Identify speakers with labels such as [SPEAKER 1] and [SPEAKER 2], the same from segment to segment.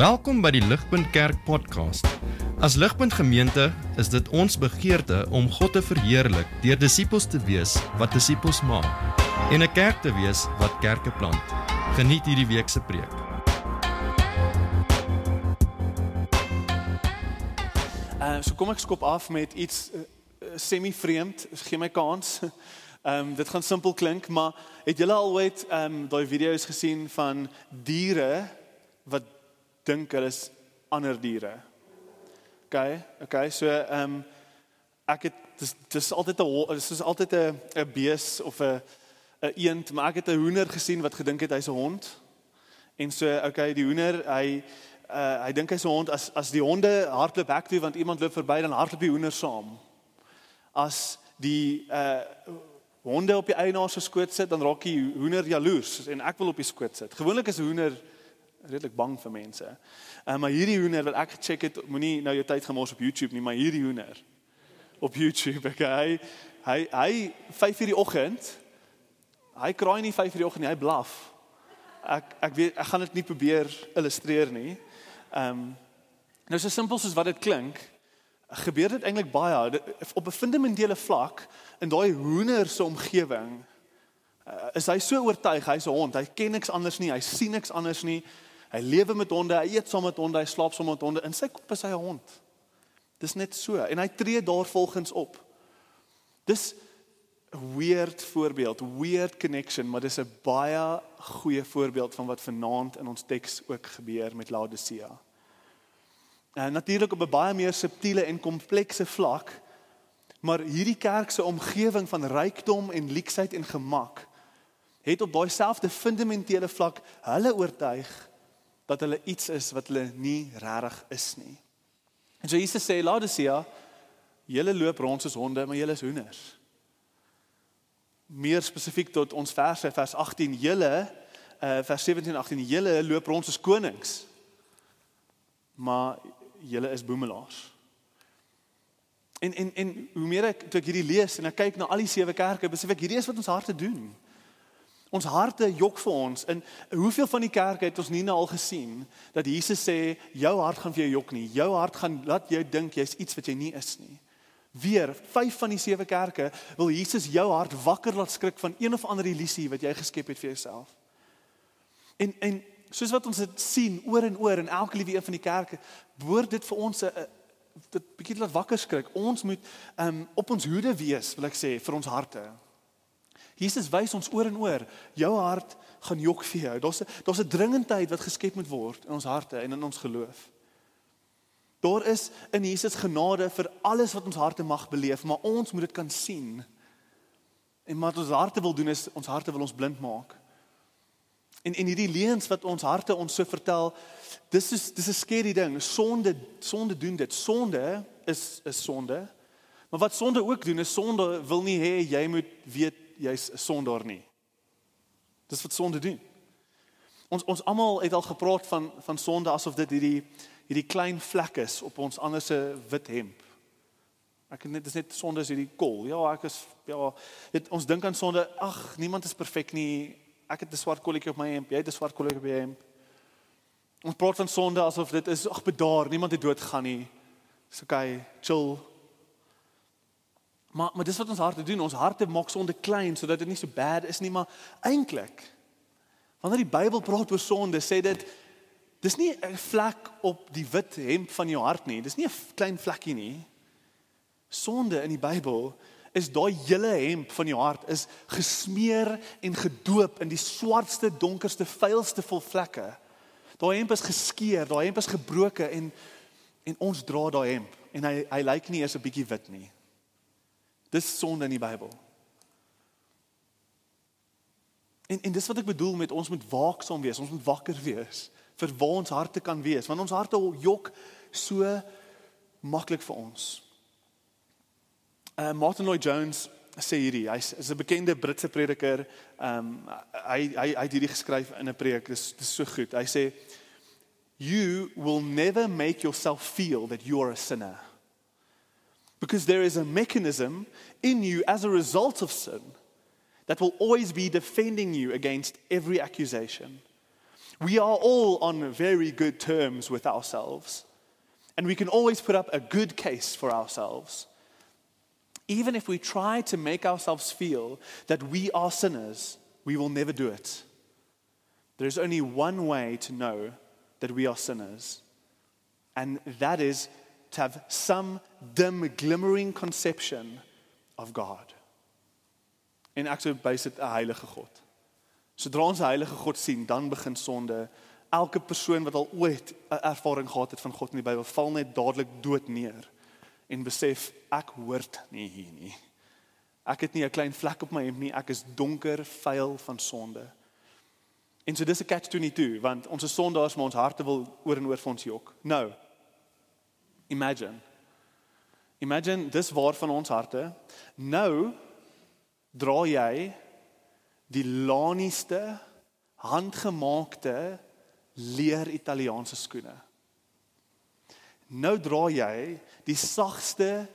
[SPEAKER 1] Welkom by die Ligpunt Kerk podcast. As Ligpunt Gemeente is dit ons begeerte om God te verheerlik deur disippels te wees wat disippels maak en 'n kerk te wees wat kerke plant. Geniet hierdie week se preek.
[SPEAKER 2] Uh, so kom ek skop af met iets uh, semi-vreemd. Gee my kans. Ehm um, dit gaan simpel klink, maar het julle al ooit ehm um, daai video's gesien van diere wat dink hulle is ander diere? OK, OK. So ehm um, ek het dis dis altyd 'n dis is altyd 'n 'n bees of 'n 'n eend, maar ek het 'n hoender gesien wat gedink het hy's 'n hond. En so OK, die hoender, hy uh, hy dink hy's 'n hond as as die honde hardloop hek toe want iemand loop verby dan hardloop die hoender saam. As die uh honde op die eienaar se skoot sit, dan raak die hoender jaloers en ek wil op die skoot sit. Gewoonlik is hoender redelik bang vir mense. Uh, maar hierdie hoender wat ek gecheck het, moenie nou jou tyd gemors op YouTube nie, maar hierdie hoender op YouTube, okay. Hy hy 5:00 die oggend. Hy kraai nie 5:00 die oggend nie, hy blaf. Ek ek weet ek gaan dit nie probeer illustreer nie. Ehm um, nou so simpel soos wat dit klink, gebeur dit eintlik baie op 'n fundamentele vlak in daai hoender se omgewing. Uh, is hy so oortuig hy's 'n hond, hy ken niks anders nie, hy sien niks anders nie. Hy lewe met honde, hy eet saam met honde, hy slaap saam met honde. In sy kop is hy 'n hond. Dis net so en hy tree daarvolgens op. Dis 'n weird voorbeeld, weird connection, maar dis 'n baie goeie voorbeeld van wat vanaand in ons teks ook gebeur met Laodicea. En natuurlik op 'n baie meer subtiele en komplekse vlak, maar hierdie kerk se omgewing van rykdom en leksheid en gemak het op daai selfde fundamentele vlak hulle oortuig dat hulle iets is wat hulle nie regtig is nie. En so Jesus sê Laodicea, julle loop rond soos honde, maar julle is hoenders. Meer spesifiek tot ons verse vers 18, julle uh vers 17 en 18, julle loop rond soos konings. Maar julle is boemelaars. En en en hoe meer ek toe ek hierdie lees en ek kyk na al die sewe kerke, besef ek hierdie is wat ons harte doen. Ons harte jok vir ons. En hoeveel van die kerke het ons nie nou al gesien dat Jesus sê jou hart gaan vir jou jok nie. Jou hart gaan laat jou dink jy's iets wat jy nie is nie. Weer, vyf van die sewe kerke wil Jesus jou hart wakker laat skrik van een of ander illusie wat jy geskep het vir jouself. En en soos wat ons dit sien oor en oor in elke liewe een van die kerke, behoort dit vir ons 'n dit bietjie laat wakker skrik. Ons moet um op ons hoede wees, wil ek sê, vir ons harte. Jesus wys ons oor en oor, jou hart gaan jok vir jou. Daar's 'n daar's 'n dringendheid wat geskep moet word in ons harte en in ons geloof. Daar is in Jesus genade vir alles wat ons harte mag beleef, maar ons moet dit kan sien. En wat ons harte wil doen is ons harte wil ons blind maak. En en hierdie leuns wat ons harte ons so vertel, dis is dis 'n skerry ding. Sonde sonde doen dit. Sonde is is sonde. Maar wat sonde ook doen is sonde wil nie hê jy moet weet jy's 'n sondaar nie. Dis wat sonde doen. Ons ons almal het al gepraat van van sonde asof dit hierdie hierdie klein vlek is op ons ander se wit hemp. Ek net dis net sonde is hierdie kol. Ja, ek is ja, dit, ons dink aan sonde. Ag, niemand is perfek nie. Ek het 'n swart kolletjie op my hemp. Jy het 'n swart kolletjie op jou hemp. Ons praat van sonde asof dit is ag bedaar, niemand het dood gaan nie. Dis okay, chill. Maar maar dis wat ons harte doen. Ons harte maak sonde klein sodat dit nie so bad is nie, maar eintlik wanneer die Bybel praat oor sonde, sê dit dis nie 'n vlek op die wit hemp van jou hart nie. Dis nie 'n klein vlekkie nie. Sonde in die Bybel is daai hele hemp van jou hart is gesmeer en gedoop in die swartste, donkerste, vuilste vol vlekke. Daai hemp is geskeur, daai hemp is gebroken en en ons dra daai hemp en hy hy lyk nie eens 'n bietjie wit nie. Dis sonde in die Bybel. En en dis wat ek bedoel met ons moet waaksaam wees, ons moet wakker wees vir waar ons harte kan wees, want ons harte jok so maklik vir ons. Uh Martin Lloyd Jones sê hierdie, hy's is 'n bekende Britse prediker. Um hy hy hy het hierdie geskryf in 'n preek. Dis dis so goed. Hy sê you will never make yourself feel that you're a sinner. Because there is a mechanism in you as a result of sin that will always be defending you against every accusation. We are all on very good terms with ourselves. And we can always put up a good case for ourselves. Even if we try to make ourselves feel that we are sinners, we will never do it. There is only one way to know that we are sinners, and that is to have some dim, glimmering conception of God. En ek sou bys dit 'n heilige God. Sodra ons 'n heilige God sien, dan begin sonde. Elke persoon wat al ooit 'n ervaring gehad het van God in die Bybel, val net dadelik dood neer en besef ek hoort nie hier nie. Ek het nie 'n klein vlek op my hemp nie, ek is donker, vuil van sonde. En so dis 'n catch 22 want ons is sondaars maar ons harte wil oor en oor vir ons jok. Nou. Imagine. Imagine dis waar van ons harte. Nou dra jy die lanieste handgemaakte leer Italiaanse skoene. Nou dra jy die sagste,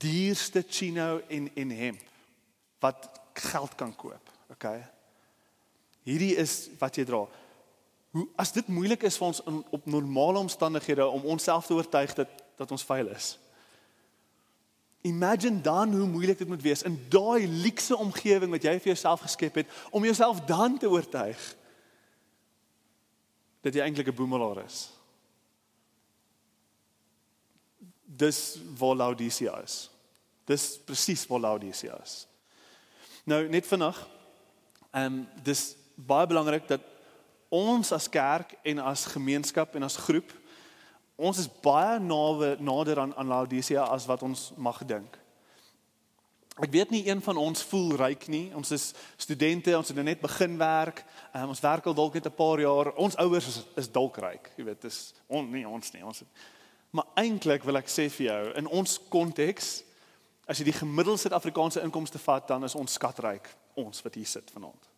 [SPEAKER 2] duurste chino en en hemp wat geld kan koop. Okay. Hierdie is wat jy dra. Hoe as dit moeilik is vir ons in, op normale omstandighede om onsself te oortuig dat dat ons veilig is. Imagine dan hoe moeilik dit moet wees in daai luukse omgewing wat jy vir jouself geskep het om jouself dan te oortuig dat jy eintlik 'n boemelaar is. Dis waar Laodicea is. Dis presies waar Laodicea is. Nou net vanaand ehm um, dis baie belangrik dat ons as kerk en as gemeenskap en as groep ons is baie nawe nader aan aan Laodicea as wat ons mag dink. Ek weet nie een van ons voel ryk nie. Ons is studente, ons het nou net begin werk. Um, ons werk al dalk net 'n paar jaar. Ons ouers is is dalk ryk. Jy weet, dis on, nie ons nie. Ons het, maar eintlik wil ek sê vir jou in ons konteks as jy die gemiddelde Suid-Afrikaanse inkomste vat, dan is ons skatryk, ons wat hier sit vanaand.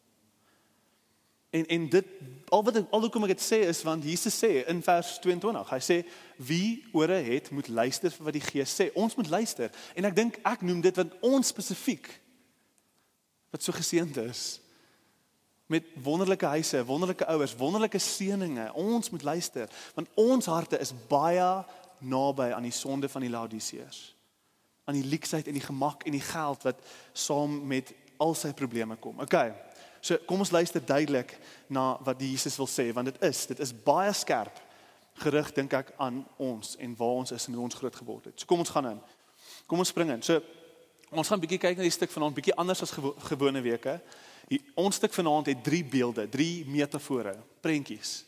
[SPEAKER 2] En en dit al wat al hoekom ek dit sê is want Jesus sê in vers 22, hy sê wie ore het moet luister vir wat die Gees sê. Ons moet luister. En ek dink ek noem dit want ons spesifiek wat so geseënd is met wonderlike huise, wonderlike ouers, wonderlike seëninge. Ons moet luister want ons harte is baie naby aan die sonde van die Laodiseërs. Aan die leksheid en die gemak en die geld wat saam met al sy probleme kom. Okay. So kom ons luister duidelik na wat Jesus wil sê want dit is dit is baie skerp gerig dink ek aan ons en waar ons is en hoe ons groot geword het. So kom ons gaan in. Kom ons spring in. So ons gaan 'n bietjie kyk na die stuk vanaand bietjie anders as gewo gewone weke. Die ons stuk vanaand het drie beelde, drie metafore, prentjies.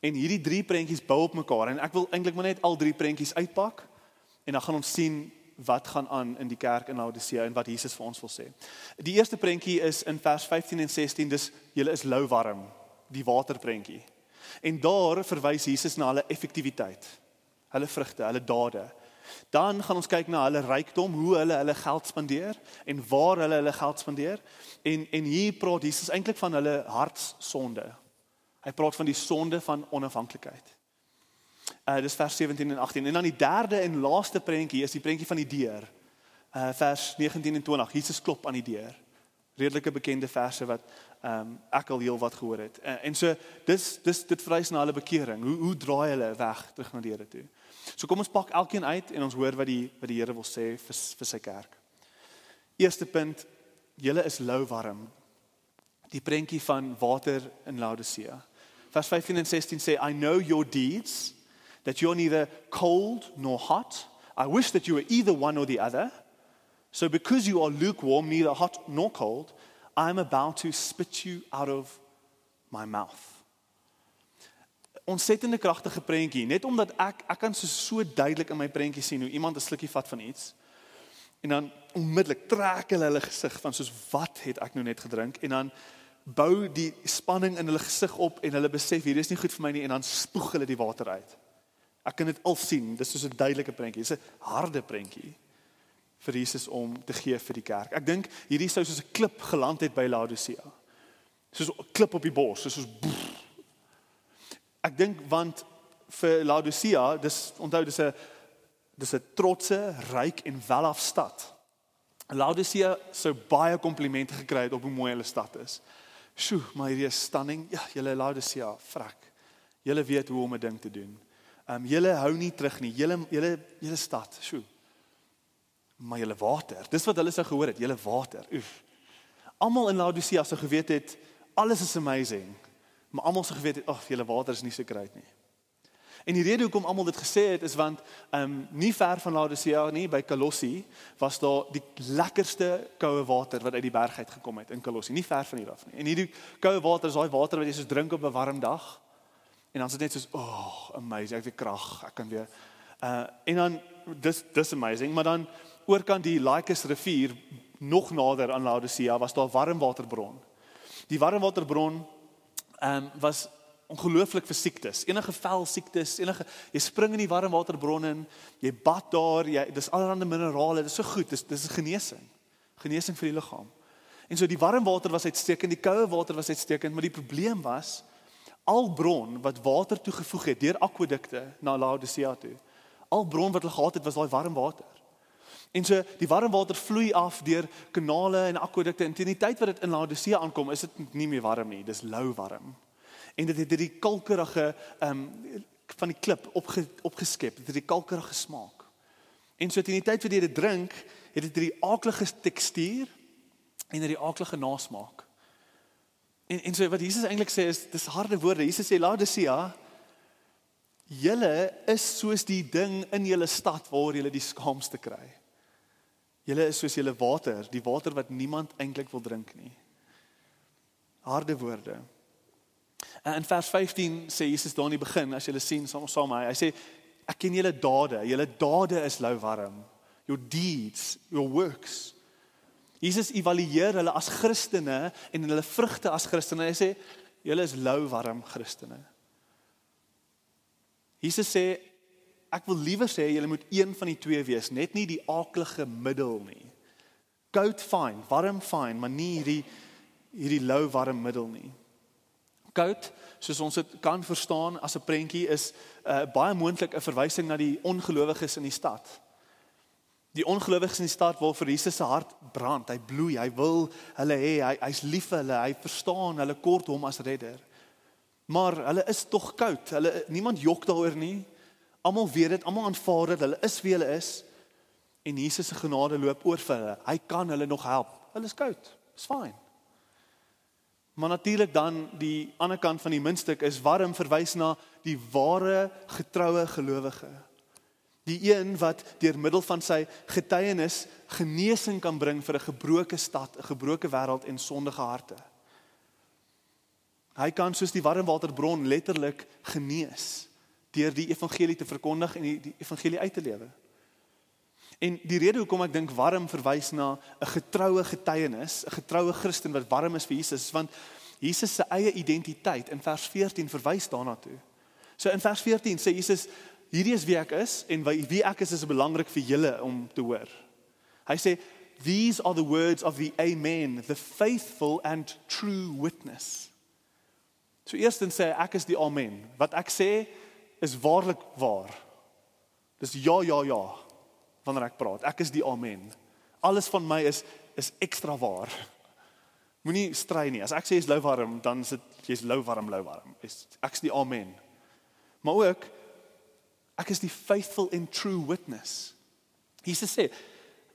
[SPEAKER 2] En hierdie drie prentjies bou op mekaar en ek wil eintlik maar net al drie prentjies uitpak en dan gaan ons sien wat gaan aan in die kerk in Laodicea en wat Jesus vir ons wil sê. Die eerste prentjie is in vers 15 en 16, dis julle is lou warm, die waterprentjie. En daar verwys Jesus na hulle effektiwiteit, hulle vrugte, hulle dade. Dan gaan ons kyk na hulle rykdom, hoe hulle hulle geld spandeer en waar hulle hulle geld spandeer. En en hier praat Jesus eintlik van hulle hartsonde. Hy praat van die sonde van onafhanklikheid. Uh dis vers 17 en 18. En dan die derde en laaste prentjie is die prentjie van die deur. Uh vers 19 en 20. Jesus klop aan die deur. Redelike bekende verse wat ehm um, ek al heel wat gehoor het. Uh, en so dis dis dit verwys na hulle bekering. Hoe hoe draai hulle weg terug na die Here toe? So kom ons pak elkeen uit en ons hoor wat die wat die Here wil sê vir vir sy kerk. Eerste punt, julle is lou warm. Die prentjie van water in Laodicea. Vers 15 en 16 sê I know your deeds that you're neither cold nor hot. I wish that you were either one or the other. So, because you are lukewarm, neither hot nor cold, I am about to spit you out of my mouth. Ontsettende kragtige prentjie, net omdat ek ek kan so so duidelik in my prentjie sien hoe iemand 'n slukkie vat van iets en dan onmiddellik trek hulle hulle gesig van soos wat het ek nou net gedrink en dan bou die spanning in hulle gesig op en hulle besef hier is nie goed vir my nie en dan spoeg hulle die water uit. Ek kan dit al sien. Dis soos 'n duidelike prentjie. Dis 'n harde prentjie vir Jesus om te gee vir die kerk. Ek dink hierdie sou soos 'n klip geland het by Laodicea. Soos 'n klip op die bors, soos boef. Ek dink want vir Laodicea, dis onthou dis 'n dis 'n trotse, ryk en welaf stad. Laodicea sou baie komplimente gekry het op hoe mooi hulle stad is. Sjoe, maar hierdie is stunning. Ja, julle Laodicea, vrek. Julle weet hoe om 'n ding te doen. Ehm um, julle hou nie terug nie. Julle julle julle stad, sjoe. Maar julle water. Dis wat hulle sou gehoor het, julle water. Oef. Almal in Laodicea sou geweet het alles is amazing. Maar almal sou geweet het, ag, julle water is nie so great nie. En die rede hoekom almal dit gesê het is want ehm um, nie ver van Laodicea nie by Kolossie was daar die lekkerste koue water wat uit die berg uit gekom het in Kolossie, nie ver van hier af nie. En hierdie koue water is daai water wat jy soos drink op 'n warm dag. En dan is dit net soos, "Oh, amazing, ek het krag, ek kan weer." Uh en dan dis dis amazing, maar dan oorkant die Lycus rivier nog nader aan Laodicea was daar warmwaterbron. Die warmwaterbron ehm um, was ongelooflik vir siektes. Enige vel siektes, enige jy spring in die warm waterbron in, jy bad daar, jy dis allerlei minerale, dit is so goed, dis dis genesing. Genesing vir die liggaam. En so die warm water was uitstekend, die koue water was uitstekend, maar die probleem was al bron wat water toegevoeg het deur akwadukte na Laodicea toe. Al bron wat hulle gehad het was daai warm water. En so die warm water vloei af deur kanale en akwadukte en teen die tyd wat dit in Laodicea aankom, is dit nie meer warm nie, dis lou warm en dit het hierdie kalkerige ehm um, van die klip opge, opgeskep. Dit het hierdie kalkerige smaak. En so teen die tyd wat jy dit drink, het dit hierdie aaklige tekstuur en hierdie aaklige nasmaak. En en so wat Jesus eintlik sê is dis harde woorde. Jesus sê Laodicea Julle is soos die ding in julle stad waar julle die skaamste kry. Julle is soos julle water, die water wat niemand eintlik wil drink nie. Harde woorde. En in vers 15 sê Jesus daar in die begin, as jy hulle sien saam saam hy, hy sê ek ken julle dade, julle dade is lou warm. Your deeds, your works. Jesus evalueer hulle as Christene en hulle vrugte as Christene. Hy sê julle is lou warm Christene. Jesus sê ek wil liewer sê julle moet een van die twee wees, net nie die aaklige middel nie. Koud fyn, warm fyn, maar nie hierdie hierdie lou warm middel nie koud soos ons dit kan verstaan as 'n prentjie is uh, baie moontlik 'n verwysing na die ongelowiges in die stad. Die ongelowiges in die stad wil vir Jesus se hart brand. Hy bloei, hy wil hulle hê, hy hy's lief vir hulle, hy verstaan hulle kort hom as redder. Maar hulle is tog koud. Hulle niemand jok daaroor nie. Almal weet dit, almal aanvaar dit. Hulle is wie hulle is. En Jesus se genade loop oor vir hulle. Hy kan hulle nog help. Hulle is koud. It's fine. Maar natuurlik dan die ander kant van die muntstuk is warm verwys na die ware getroue gelowige. Die een wat deur middel van sy getuienis genesing kan bring vir 'n gebroke stad, 'n gebroke wêreld en sondige harte. Hy kan soos die warmwaterbron letterlik genees deur die evangelie te verkondig en die, die evangelie uit te lewe. En die rede hoekom ek dink warm verwys na 'n getroue getuienis, 'n getroue Christen wat warm is vir Jesus, want Jesus se eie identiteit in vers 14 verwys daarna toe. So in vers 14 sê Jesus hierdie is wie ek is en wie ek is is belangrik vir julle om te hoor. Hy sê these are the words of the amen, the faithful and true witness. So eerstens sê ek is die amen. Wat ek sê is waarlik waar. Dis ja ja ja wanneer ek praat. Ek is die amen. Alles van my is is ekstra waar. Moenie stry nie. As ek sê jy's lou warm, dan is dit jy's lou warm, lou warm. Is ek's die amen. Maar ook ek is die faithful and true witness. Jesus sê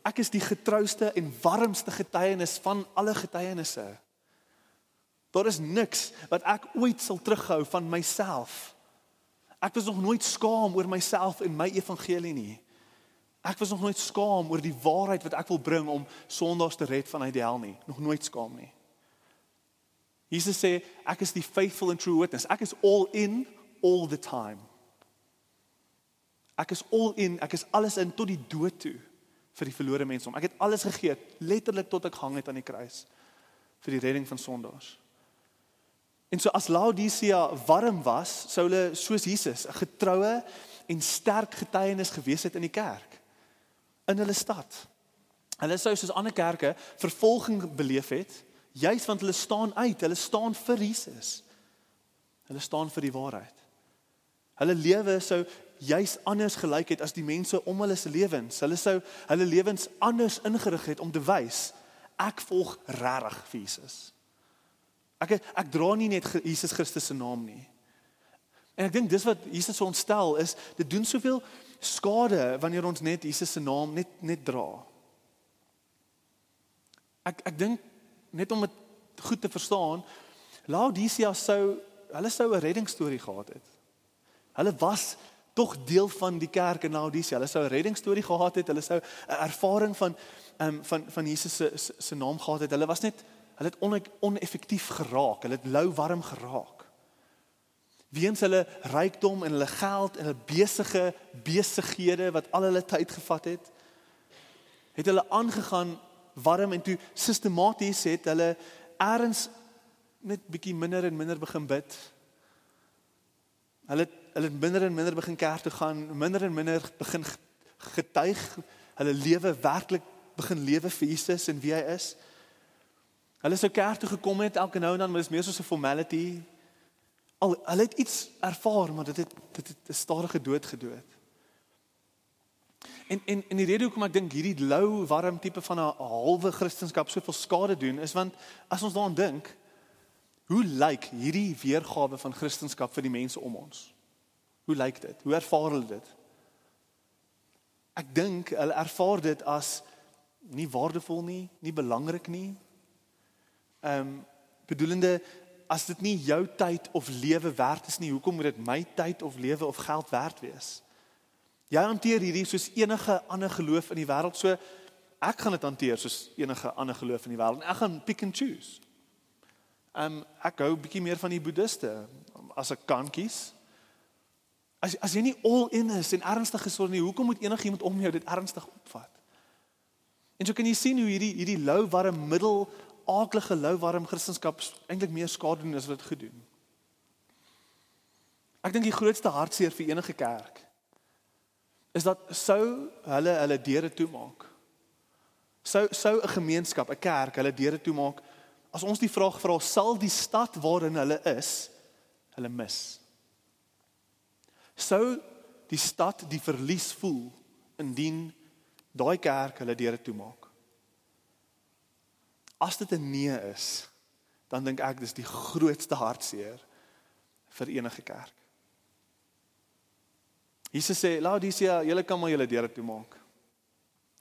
[SPEAKER 2] ek is die getrouste en warmste getuienis van alle getuienisse. Daar is niks wat ek ooit sal terughou van myself. Ek was nog nooit skaam oor myself en my evangelie nie. Ek was nog nooit skaam oor die waarheid wat ek wil bring om sondaars te red vanuit die hel nie. Nog nooit skaam nie. Jesus sê ek is die faithful and true witness. Ek is all in all the time. Ek is all in, ek is alles in tot die dood toe vir die verlore mense om. Ek het alles gegee letterlik tot ek gehang het aan die kruis vir die redding van sondaars. En so as Laodicea warm was, sou hulle soos Jesus 'n getroue en sterk getuienis gewees het in die kerk in hulle stad. Hulle sou soos ander kerke vervolging beleef het, juis want hulle staan uit, hulle staan vir Jesus. Hulle staan vir die waarheid. Hulle lewe sou juis anders gelyk het as die mense om hulle se lewens. Hulle sou hulle lewens anders ingerig het om te wys ek volg regtig vir Jesus. Ek ek dra nie net Jesus Christus se naam nie. En ek dink dis wat Jesus ons stel is dit doen soveel skade wanneer ons net Jesus se naam net net dra. Ek ek dink net om dit goed te verstaan, Laodicea sou hulle sou 'n reddingsstorie gehad het. Hulle was tog deel van die kerk in Laodicea. Hulle sou 'n reddingsstorie gehad het. Hulle sou 'n ervaring van um, van van Jesus se se naam gehad het. Hulle was net hulle het on, oneffektief geraak. Hulle het lou warm geraak. Weens hulle rykdom en hulle geld en hulle besige besighede wat al hulle tyd gevat het, het hulle aangegaan warm en toe sistematies het hulle eers net bietjie minder en minder begin bid. Hulle hulle het minder en minder begin kerk toe gaan, minder en minder begin getuig, hulle lewe werklik begin lewe vir Jesus en wie hy is. Hulle sou kerk toe gekom het elke nou en dan, maar dit is meer soos 'n formality. Al hulle het iets ervaar, maar dit het dit het 'n stadige dood gedood. En en en die rede hoekom ek dink hierdie lou warm tipe van 'n halwe Christendom soveel skade doen is want as ons daaraan dink, hoe lyk hierdie weergawe van Christendom vir die mense om ons? Hoe lyk dit? Hoe ervaar hulle dit? Ek dink hulle ervaar dit as nie waardevol nie, nie belangrik nie. Ehm um, bedoelende as dit nie jou tyd of lewe werd is nie, hoekom moet dit my tyd of lewe of geld werd wees? Jy hanteer hierdie soos enige ander geloof in die wêreld, so ek gaan dit hanteer soos enige ander geloof in die wêreld. Ek gaan pick and choose. Ehm um, ek hou bietjie meer van die boeddiste as ek kan kies. As as jy nie all in is en ernstig oor nie, hoekom moet enigiemand om jou dit ernstig opvat? En so kan jy sien hoe hierdie hierdie lou warm middel aaklige lou warm Christendom eintlik meer skade doen as wat dit goed doen. Ek dink die grootste hartseer vir enige kerk is dat sou hulle hulle deure toemaak. Sou sou 'n gemeenskap, 'n kerk hulle deure toemaak as ons die vraag vra sal die stad waarin hulle is hulle mis. Sou die stad die verlies voel indien daai kerk hulle deure toemaak. As dit 'n nee is, dan dink ek dis die grootste hartseer vir enige kerk. Jesus sê, "Laodicea, julle kan maar julle deure toemaak.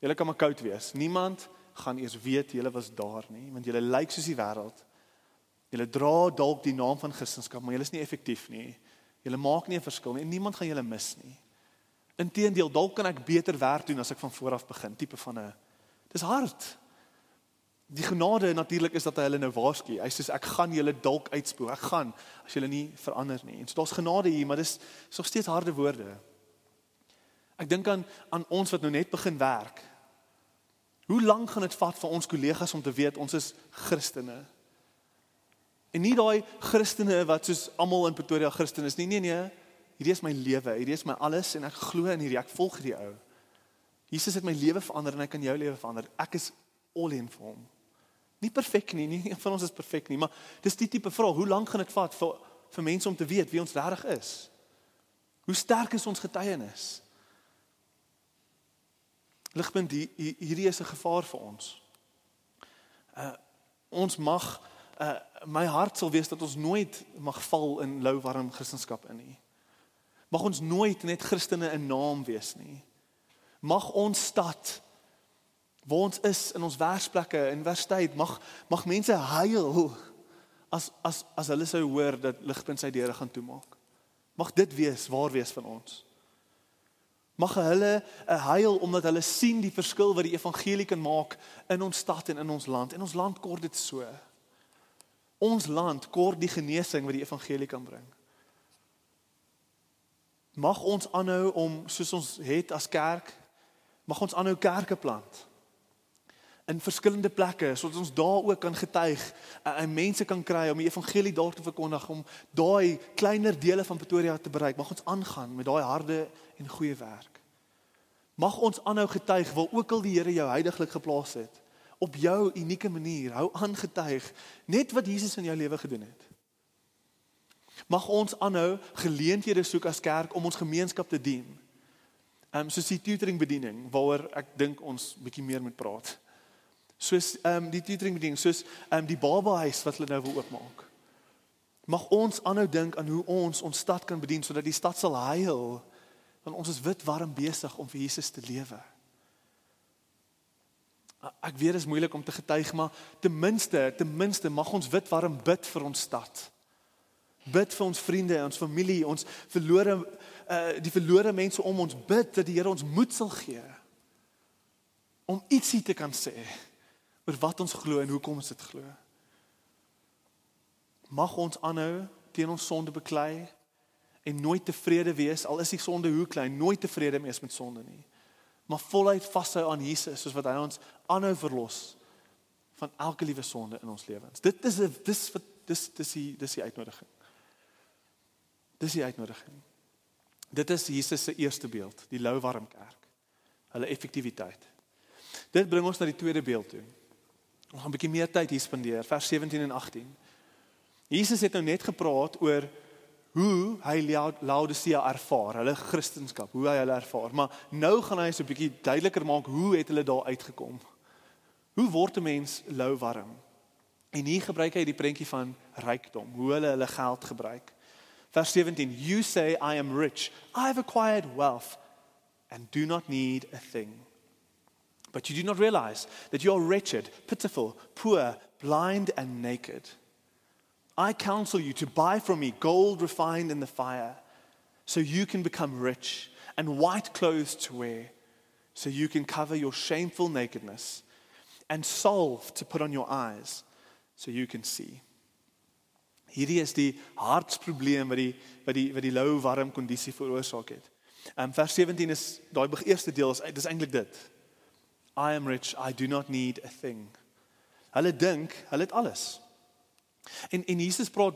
[SPEAKER 2] Julle kan maar koud wees. Niemand gaan eers weet julle was daar nie, want julle lyk soos die wêreld. Julle dra dalk die naam van Christendom, maar julle is nie effektief nie. Julle maak nie 'n verskil nie en niemand gaan julle mis nie. Inteendeel, dalk kan ek beter werk doen as ek van voor af begin, tipe van 'n Dis hard. Die genade natuurlik is dat hy hulle nou waarsku. Hy sê ek gaan julle dalk uitspoel. Ek gaan as julle nie verander nie. En so daar's genade hier, maar dis is nog steeds harde woorde. Ek dink aan aan ons wat nou net begin werk. Hoe lank gaan dit vat vir ons kollegas om te weet ons is Christene? En nie daai Christene wat soos almal in Pretoria Christen is nie. Nee nee. Hierdie is my lewe. Hierdie is my alles en ek glo in hierdie. Ek volg hierdie ou. Jesus het my lewe verander en hy kan jou lewe verander. Ek is all in vir hom. Nie perfek nie, nie van ons is perfek nie, maar dis die tipe vraag, hoe lank gaan dit vat vir vir mense om te weet wie ons regtig is? Hoe sterk is ons getuienis? Ligpunt hier, hierdie is 'n gevaar vir ons. Uh ons mag uh my hart sal wees dat ons nooit mag val in lou warm Christendom in nie. Mag ons nooit net Christene in naam wees nie. Mag ons stad waar ons is in ons werksplekke, universiteit, mag mag mense huil as as as hulle sou hoor dat ligpunt sy deure gaan toemaak. Mag dit wees waar wees van ons. Mag hulle 'n eh, huil omdat hulle sien die verskil wat die evangelie kan maak in ons stad en in ons land. En ons land kort dit so. Ons land kort die genesing wat die evangelie kan bring. Mag ons aanhou om soos ons het as kerk, mag ons aanhou kerke plant in verskillende plekke sodat ons daar ook kan getuig en, en mense kan kry om die evangelie daar te verkondig om daai kleiner dele van Pretoria te bereik. Mag ons aangaan met daai harde en goeie werk. Mag ons aanhou getuig waar ook al die Here jou heiliglik geplaas het op jou unieke manier. Hou aan getuig net wat Jesus in jou lewe gedoen het. Mag ons aanhou geleenthede soek as kerk om ons gemeenskap te dien. Ehm um, soos die tutoring bediening waaroor ek dink ons bietjie meer moet praat Soos ehm um, die tutoring bediening, soos ehm um, die babahuis wat hulle nou wil oopmaak. Mag ons aanhou dink aan hoe ons ons stad kan bedien sodat die stad sal heil. Want ons is wit warm besig om vir Jesus te lewe. Ek weet dit is moeilik om te getuig, maar ten minste, ten minste mag ons wit warm bid vir ons stad. Bid vir ons vriende, ons familie, ons verlore uh die verlore mense om ons bid dat die Here ons moed sal gee om ietsie te kan sê oor wat ons glo en hoekom ons dit glo. Mag ons aanhou teen ons sonde beklei en nooit tevrede wees al is die sonde hoe klein, nooit tevrede wees met sonde nie. Maar voluit vashou aan Jesus soos wat hy ons aanhou verlos van elke liewe sonde in ons lewens. Dit is 'n dis wat dis dis die dis die uitnodiging. Dis die uitnodiging. Dit is Jesus se eerste beeld, die lou warm kerk. Hulle effektiwiteit. Dit bring ons na die tweede beeld toe. Ons gaan 'n bietjie meer tyd hier spandeer, vers 17 en 18. Jesus het nou net gepraat oor hoe hy Laodicea ervaar, hulle kristendom, hoe hy hulle ervaar. Maar nou gaan hy so 'n bietjie duideliker maak hoe het hulle daar uitgekom? Hoe word 'n mens lou warm? En hier gebruik hy die prentjie van rykdom, hoe hulle hulle geld gebruik. Vers 17, you say I am rich. I have acquired wealth and do not need a thing. But you do not realize that you are wretched, pitiful, poor, blind and naked. I counsel you to buy from me gold refined in the fire so you can become rich and white clothes to wear so you can cover your shameful nakedness and salve to put on your eyes so you can see. Hierdie is die hartsprobleem wat die wat die wat die lou warm kondisie veroorsaak het. Um vers 17 is daai eerste deel is dis eintlik dit. I am rich, I do not need a thing. Hulle dink, hulle het alles. En en Jesus praat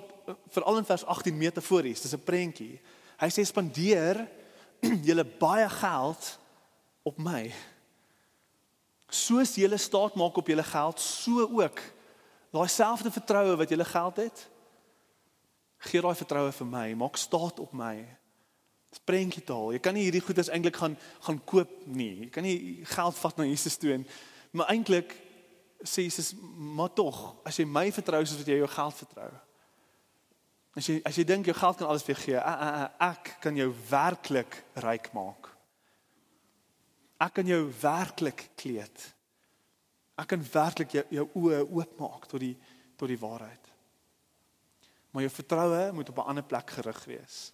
[SPEAKER 2] veral in vers 18 metafories, dis 'n prentjie. Hy sê spandeer julle baie geld op my. Soos julle staat maak op julle geld, so ook daai selfde vertroue wat julle geld het, Gee daai vertroue vir my, maak staat op my. Dis prentjie taal. Jy kan nie hierdie goedes eintlik gaan gaan koop nie. Jy kan nie geld vat na Jesus toe en maar eintlik sê Jesus, maar tog, as jy my vertrou soos wat jy jou geld vertrou. As jy as jy dink jou geld kan alles vir gee, ek kan jou werklik ryk maak. Ek kan jou werklik kleed. Ek kan werklik jou, jou oë oopmaak tot die tot die waarheid. Maar jou vertroue moet op 'n ander plek gerig wees.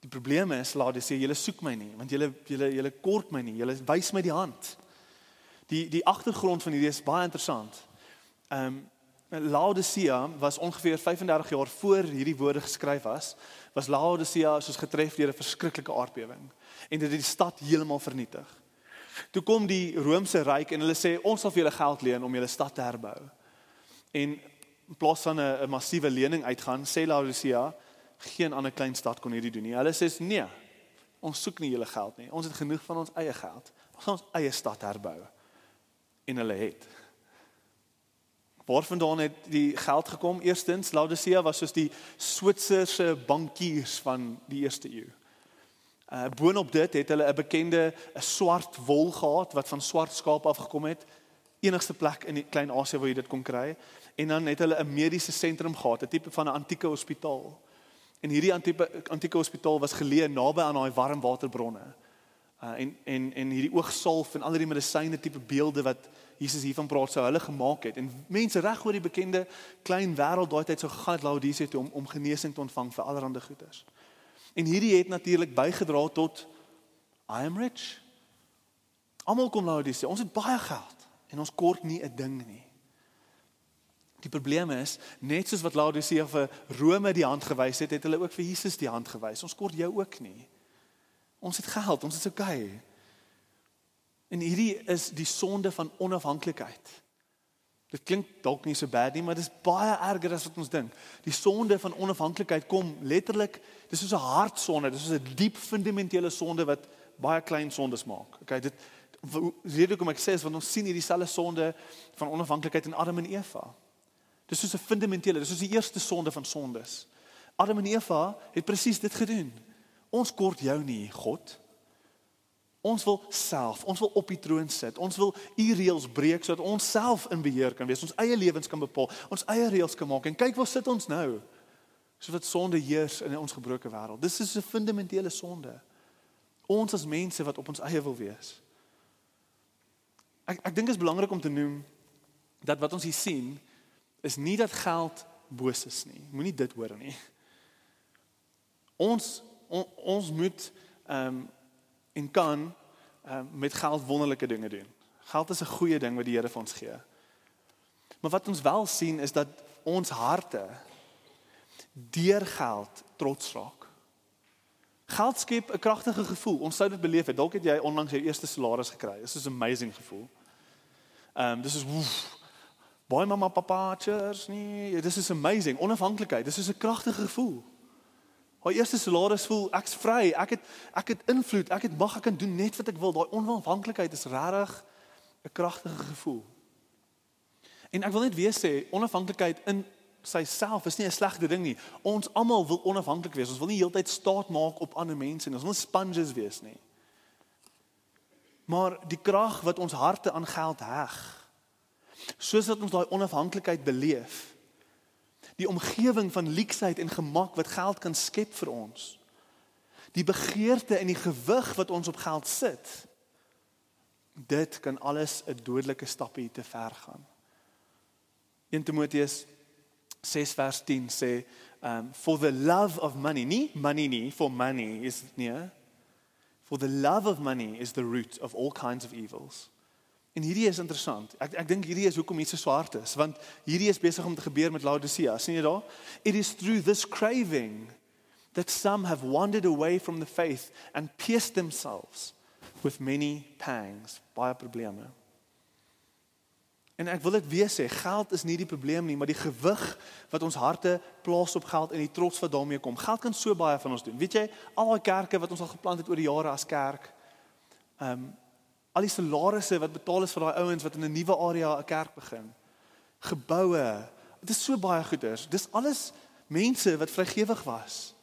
[SPEAKER 2] Die probleem is, laat dit sê, julle soek my nie, want julle julle julle kort my nie. Julle wys my die hand. Die die agtergrond van hierdie is baie interessant. Ehm um, Laodicea was ongeveer 35 jaar voor hierdie woorde geskryf was, was Laodicea soos getref deur 'n verskriklike aardbewing en dit het die stad heeltemal vernietig. Toe kom die Romeinse ryk en hulle sê ons sal vir julle geld leen om julle stad te herbou. En in plaas van 'n massiewe lening uitgaan, sê Laodicea, geen ander klein stad kon hierdie doen nie. Hulle sê nee. Ons soek nie julle geld nie. Ons het genoeg van ons eie geld. Ons gaan ons eie stad herbou. En hulle het. Waarvandaan het die geld gekom? Eerstens, Laodicea was soos die Switserse bankiers van die eerste eeu. Uh boonop dit het hulle 'n bekende 'n swart wol gehad wat van swart skaap afgekom het. Enigste plek in die Klein-Asië waar jy dit kon kry en dan het hulle 'n mediese sentrum gehad, 'n tipe van 'n antieke hospitaal. En hierdie antieke antieke hospitaal was geleë naby aan daai warm waterbronne. Uh, en en en hierdie oogsalf en al die medisyne tipe beelde wat Jesus hiervan praat sou hulle gemaak het. En mense reg oor die bekende klein wêreld daai tyd sou gegaan het Laodicea toe om om genesing te ontvang vir allerlei goeders. En hierdie het natuurlik bygedra tot I am rich. Almal kom Laodicea. Ons het baie geld en ons kort nie 'n ding nie. Die probleem is, net soos wat Laodicea vir Rome die hand gewys het, het hulle ook vir Jesus die hand gewys. Ons kort jou ook nie. Ons het geld, ons is okay. En hierdie is die sonde van onafhanklikheid. Dit klink dalk nie so bad nie, maar dit is baie erger as wat ons dink. Die sonde van onafhanklikheid kom letterlik, dis soos 'n hartsonde, dis soos 'n diep fundamentele sonde wat baie klein sondes maak. Okay, dit rede hoekom ek sê is want ons sien hierdie selfe sonde van onafhanklikheid in Adam en Eva. Dis soos 'n fundamentele, dis soos die eerste sonde van sondes. Adam en Eva het presies dit gedoen. Ons kort jou nie, God. Ons wil self, ons wil op die troon sit. Ons wil u reëls breek sodat ons self in beheer kan wees. Ons eie lewens kan bepaal, ons eie reëls kan maak. En kyk waar sit ons nou? So wat sonde heers in ons gebroke wêreld. Dis is 'n fundamentele sonde. Ons as mense wat op ons eie wil wees. Ek ek dink dit is belangrik om te noem dat wat ons hier sien is nie dat geld boos is nie. Moenie dit hoor nie. Ons on, ons moet ehm um, en kan um, met geld wonderlike dinge doen. Geld is 'n goeie ding wat die Here vir ons gee. Maar wat ons wel sien is dat ons harte deur geld trots raak. Geld skep 'n kragtige gevoel. Ons sou dit beleef het. Dalk het jy onlangs jou eerste salaris gekry. Dit is 'n amazing gevoel. Ehm um, dis is woef. Baie mamma papa cheers nie. Dis is amazing. Onafhanklikheid. Dis is 'n kragtige gevoel. Haar eerste salaris voel ek's vry. Ek het ek het invloed. Ek het mag ek kan doen net wat ek wil. Daai onafhanklikheid is regtig 'n kragtige gevoel. En ek wil net weer sê onafhanklikheid in sy self is nie 'n slegte ding nie. Ons almal wil onafhanklik wees. Ons wil nie heeltyd staat maak op ander mense nie. Ons wil sponges wees nie. Maar die krag wat ons harte aan geld heg, soos wat ons daai onafhanklikheid beleef, die omgewing van leksheid en gemak wat geld kan skep vir ons. Die begeerte en die gewig wat ons op geld sit. Dit kan alles 'n dodelike stappie te ver gaan. 1 Timoteus 6 vers 10 sê um for the love of money, nie money nie, for money is nie. For the love of money is the root of all kinds of evils. En hierdie is interessant. Ek ek dink hierdie is hoekom iets so swart is, want hierdie is besig om te gebeur met Laodicea. sien jy daar? It is through this craving that some have wandered away from the faith and pierced themselves with many pangs. Baie probleme. En ek wil dit weer sê, geld is nie die probleem nie, maar die gewig wat ons harte plaas op geld en die trots wat daarmee kom. Geld kan so baie van ons doen. Weet jy, al daai kerke wat ons al geplant het oor die jare as kerk, ehm um, al die salarisse wat betaal is vir daai ouens wat in 'n nuwe area 'n kerk begin. Geboue. Dit is so baie goeders. Dis alles mense wat vrygewig was.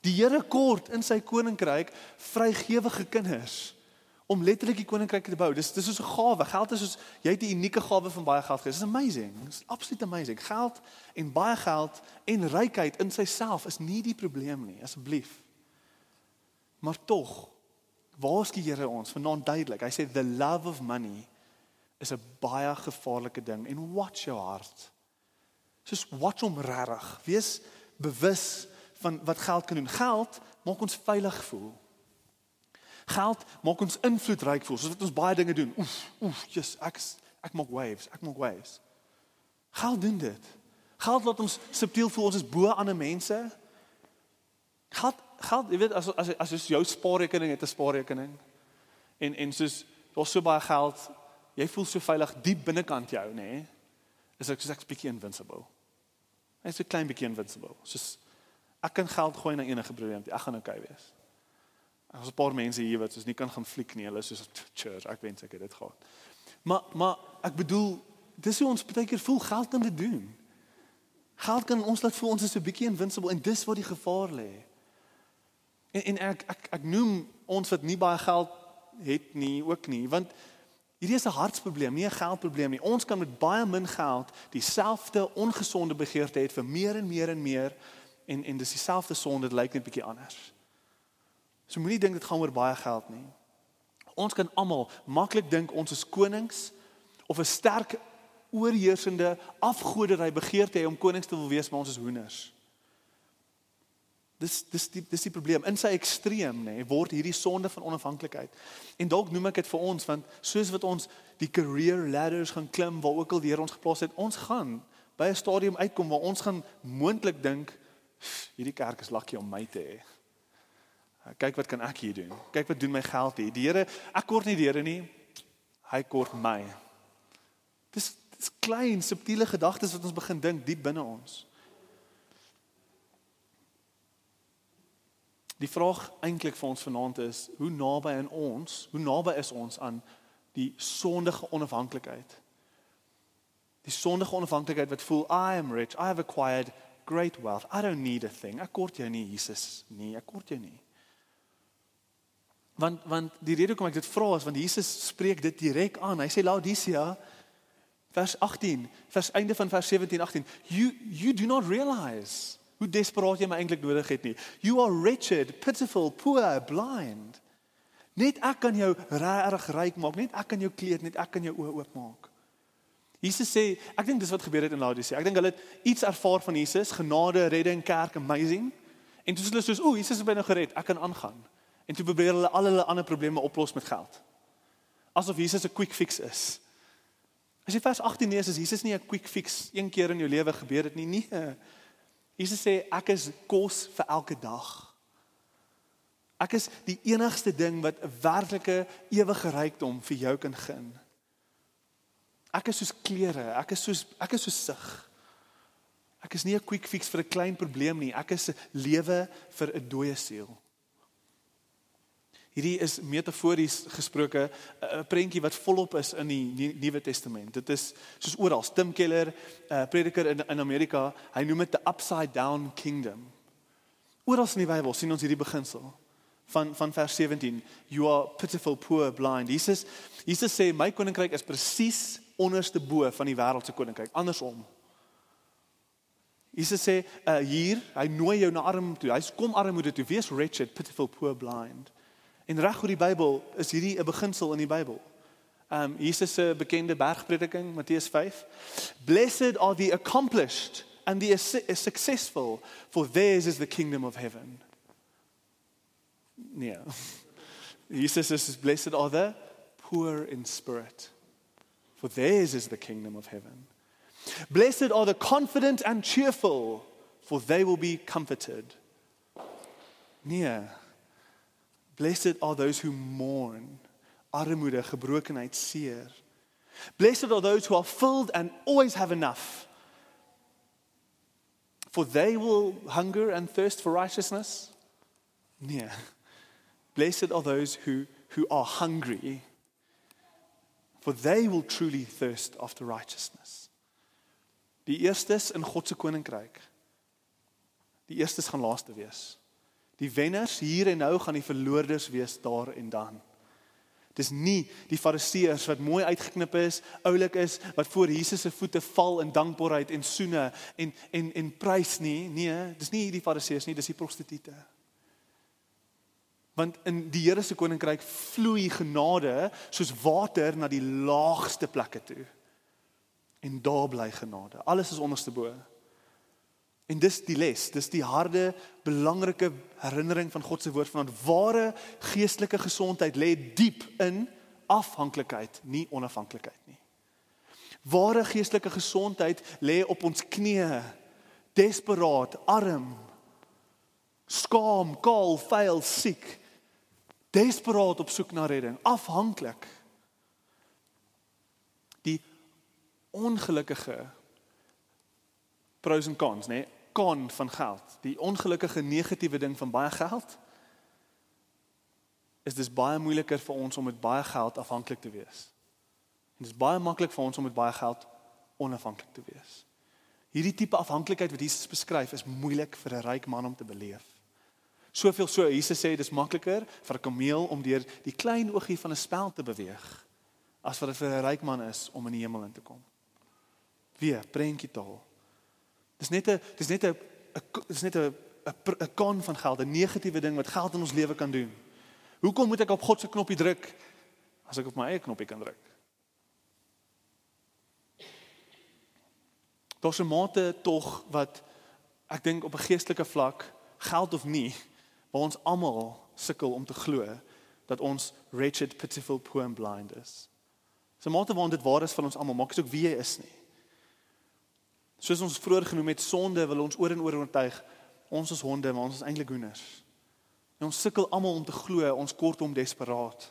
[SPEAKER 2] Die Here kort in sy koninkryk vrygewige kinders om letterlik die koninkryk te bou. Dis dis is 'n gawe. Geld is soos jy het 'n unieke gawe van baie geld gekry. Dis amazing. Dis absoluut amazing. Geld en baie geld en rykheid in self is nie die probleem nie, asseblief. Maar tog Waar skiet Here ons vanaand duidelik? Hy sê the love of money is 'n baie gevaarlike ding en watch jou hart. Soos watch hom regtig. Wees bewus van wat geld kan doen. Geld maak ons veilig voel. Geld maak ons invloedryk voel. Soos wat ons baie dinge doen. Oef, oef, yes, ek ek maak waves, ek maak waves. Geld doen dit. Geld laat ons subtiel voel ons is bo ander mense. Geld geld, jy weet as as as jy jou spaarrekening het 'n spaarrekening en en soos daar's so baie geld, jy voel so veilig diep binnekant jou, nê? Nee, is ek soos ek's bietjie invincible. Ek's 'n klein bietjie invincible. Soos ek kan geld gooi na enige probleem, ek gaan okay wees. Daar's 'n paar mense hier wat soos nie kan gaan fliek nie. Hulle is soos church, ek wens ek het dit gehad. Maar maar ek bedoel, dis hoe ons baie keer voel geld kan dit doen. Geld kan ons laat voel ons is so bietjie invincible en dis waar die gevaar lê. En en ek ek ek noem ons wat nie baie geld het nie ook nie, want hierdie is 'n hartsprobleem, nie 'n geldprobleem nie. Ons kan met baie min geld dieselfde ongesonde begeerte hê vir meer en meer en meer en en dis dieselfde sonde, dit lyk net bietjie anders. So moenie dink dit gaan oor baie geld nie. Ons kan almal maklik dink ons is konings of 'n sterk oorheersende afgoderry begeerte hê om konings te wil wees, maar ons is hoenders. Dis dis die dis die probleem in sy ekstreem nê nee, word hierdie sonde van onafhanklikheid. En dalk noem ek dit vir ons want soos wat ons die career ladders gaan klim waar ook al die Here ons geplaas het, ons gaan by 'n stadium uitkom waar ons gaan moontlik dink hierdie kerk is lucky om my te hê. Kyk wat kan ek hier doen? Kyk wat doen my geld hier. Die Here, ek kort nie die Here nie. Hy kort my. Dis dis klein subtiele gedagtes wat ons begin dink diep binne ons. Die vraag eintlik vir ons vanaand is, hoe naby aan ons, hoe naby is ons aan die sondige onafhanklikheid? Die sondige onafhanklikheid wat voel I am rich, I have acquired great wealth. I don't need a thing. Ek kort jou nie Jesus nie, ek kort jou nie. Want want die rede hoekom ek dit vra is want Jesus spreek dit direk aan. Hy sê Laodicea vers 18, vers einde van vers 17 18, you you do not realize hoe desperaat jy my eintlik nodig het nie. You are wretched, pitiful, poor, blind. Net ek kan jou reg ryk maak, net ek kan jou kleed, net ek kan jou oë oopmaak. Jesus sê, ek dink dis wat gebeur het in Laodicea. Ek dink hulle het iets ervaar van Jesus, genade, redding, kerk, amazing. En toe is hulle soos, "O, Jesus het my nou gered, ek kan aangaan." En toe probeer hulle al hulle ander probleme oplos met geld. Asof Jesus 'n quick fix is. As jy vers 18 lees, is Jesus nie 'n quick fix een keer in jou lewe gebeur dit nie. Nee. Jesus sê ek is kos vir elke dag. Ek is die enigste ding wat 'n werklike ewige rykdom vir jou kan gee. Ek is soos klere, ek is soos ek is soos sig. Ek is nie 'n quick fix vir 'n klein probleem nie. Ek is lewe vir 'n dooie siel. Hierdie is metafories gesproke 'n prentjie wat volop is in die Nuwe Testament. Dit is soos oral. Tim Keller, 'n uh, prediker in in Amerika, hy noem dit the upside down kingdom. Oral in die Bybel sien ons hierdie beginsel van van vers 17. You are pitiful, poor, blind. Jesus Jesus sê my koninkryk is presies onderste bo van die wêreld se koninkryk, andersom. Jesus sê uh, hier, hy nooi jou na arm toe. Hy sê kom armoede toe. Wees wretched, pitiful, poor, blind. En reg oor die Bybel is hierdie 'n beginsel in die Bybel. Um Jesus se bekende bergprediking Matteus 5. Blessed are the accomplished and the successful for theirs is the kingdom of heaven. Nee. Jesus is blessed are the poor in spirit for theirs is the kingdom of heaven. Blessed are the confident and cheerful for they will be comforted. Nee. Blessed are those who mourn, armoede, gebrokenheid, seer. Blessed are those who are filled and always have enough. For they will hunger and thirst for righteousness. Nee. Blessed are those who who are hungry. For they will truly thirst after righteousness. Die eerstes in God se koninkryk. Die eerstes gaan laaste wees. Die wenners hier en nou gaan die verloorders wees daar en dan. Dis nie die fariseërs wat mooi uitgeknip is, oulik is, wat voor Jesus se voete val in dankbaarheid en soene en en en prys nie. Nee, dis nie die fariseërs nie, dis die prostituie. Want in die Here se koninkryk vloei genade soos water na die laagste plekke toe. En daar bly genade. Alles is onderste bo. En dis die les, dis die harde, belangrike herinnering van God se woord van ware geestelike gesondheid lê diep in afhanklikheid, nie onafhanklikheid nie. Ware geestelike gesondheid lê op ons knieë, desperaat, arm, skaam, kaal, vuil, siek, desperaat op soek na redding, afhanklik. Die ongelukkige pros en cons, nê? Kon van geld. Die ongelukkige negatiewe ding van baie geld is dis baie moeiliker vir ons om met baie geld afhanklik te wees. En dis baie maklik vir ons om met baie geld onafhanklik te wees. Hierdie tipe afhanklikheid wat Jesus beskryf is moeilik vir 'n ryk man om te beleef. Soveel so Jesus sê dis makliker vir 'n kameel om deur die klein oogie van 'n spel te beweeg as wat dit vir 'n ryk man is om in die hemel in te kom. Wie prentjie taal. Dis net 'n dis net 'n dis net 'n 'n kan van geld, 'n negatiewe ding wat geld in ons lewe kan doen. Hoekom moet ek op God se knoppie druk as ek op my eie knoppie kan druk? Daar's 'n mate tog wat ek dink op 'n geestelike vlak geld of nie, waar ons almal sukkel om te glo dat ons wretched, pitiful, poor and blind is. So mate waar dit waar is van ons almal, maak dit ook wie jy is nie. Soos ons vroeër genoem het, sonde wil ons oor en oor oortuig. Ons is honde, maar ons is eintlik hoenders. En ons sukkel almal om te glo, ons kortom desperaat.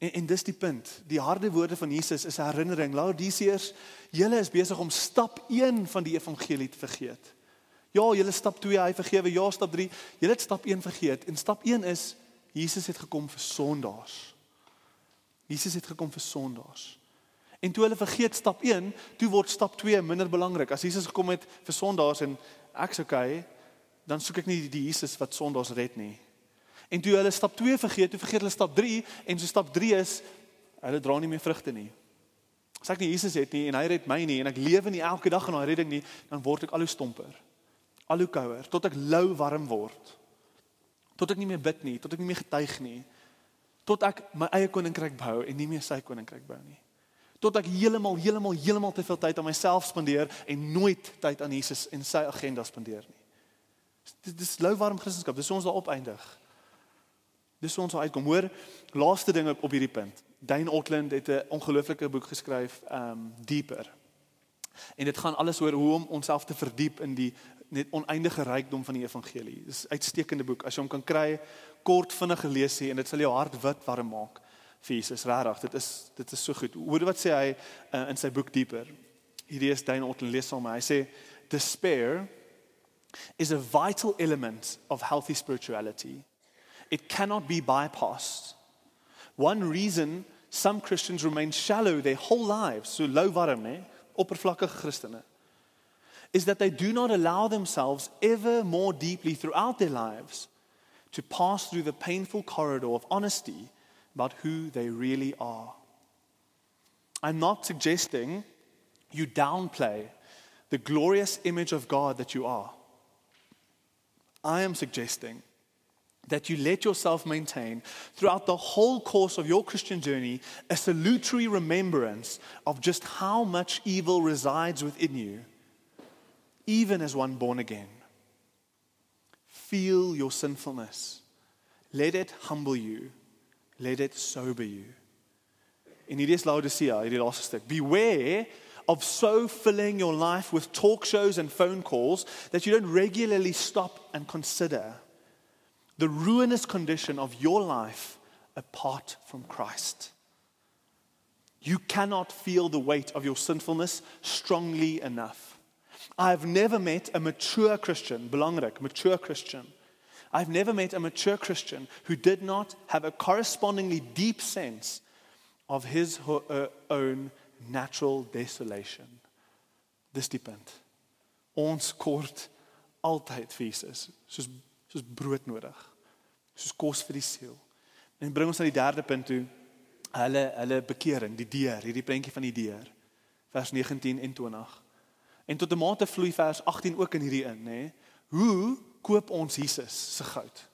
[SPEAKER 2] En en dis die punt. Die harde woorde van Jesus is 'n herinnering. Laodicea, julle is besig om stap 1 van die evangelie te vergeet. Ja, julle stap 2, hy vergewe. Ja, stap 3, julle het stap 1 vergeet. En stap 1 is Jesus het gekom vir sondaars. Jesus het gekom vir sondaars. En toe hulle vergeet stap 1, toe word stap 2 minder belangrik. As Jesus gekom het vir sondaars en ek's okay, dan soek ek nie die Jesus wat sondaars red nie. En toe hulle stap 2 vergeet, toe vergeet hulle stap 3 en so stap 3 is hulle dra nie meer vrugte nie. As ek nie Jesus het nie en hy red my nie en ek lewe nie elke dag in daai redding nie, dan word ek al hoe stomper. Al hoe kouer tot ek lou warm word. Tot ek nie meer bid nie, tot ek nie meer getuig nie. Tot ek my eie koninkryk bou en nie meer sy koninkryk bou nie tot ek heeltemal heeltemal heeltemal te veel tyd aan myself spandeer en nooit tyd aan Jesus en sy agenda spandeer nie. Dit is lou warm Christendom. Dis ons daar op eindig. Dis ons daar uitkom. Hoor, laaste ding op, hierdie punt. Dane Otland het 'n ongelooflike boek geskryf, um Deeper. En dit gaan alles oor hoe om onsself te verdiep in die net oneindige rykdom van die evangelie. Dis 'n uitstekende boek. As jy hom kan kry, kort vinnig gelees hier en dit sal jou hart wit warm maak vir Jesus regtig. Dit is dit is so goed. Hoor wat sê hy uh, in sy boek Dieper. Hierdie is Dane Orton lees hom. Hy sê despair is a vital element of healthy spirituality. It cannot be bypassed. One reason some Christians remain shallow their whole lives, so low warm, né, oppervlakkige Christene, is that they do not allow themselves ever more deeply throughout their lives to pass through the painful corridor of honesty about who they really are. I'm not suggesting you downplay the glorious image of God that you are. I am suggesting that you let yourself maintain throughout the whole course of your Christian journey a salutary remembrance of just how much evil resides within you, even as one born again. Feel your sinfulness, let it humble you let it sober you. In hierdie is Laodicea, hierdie laaste stuk. Beware of so filling your life with talk shows and phone calls that you don't regularly stop and consider the ruinous condition of your life apart from Christ. You cannot feel the weight of your sinfulness strongly enough. I've never met a mature Christian, belangrik, mature Christian I've never met a mature Christian who did not have a correspondingly deep sense of his her uh, own natural desolation. Dis die punt. Ons kort altyd vir Jesus, soos soos brood nodig. Soos kos vir die siel. En bring ons na die derde punt toe. Hulle hulle bekering, die deur, hierdie prentjie van die deur. Vers 19 en 20. En tot 'n mate vloei vers 18 ook in hierdie in, nê? Hoe koop ons Jesus se goud?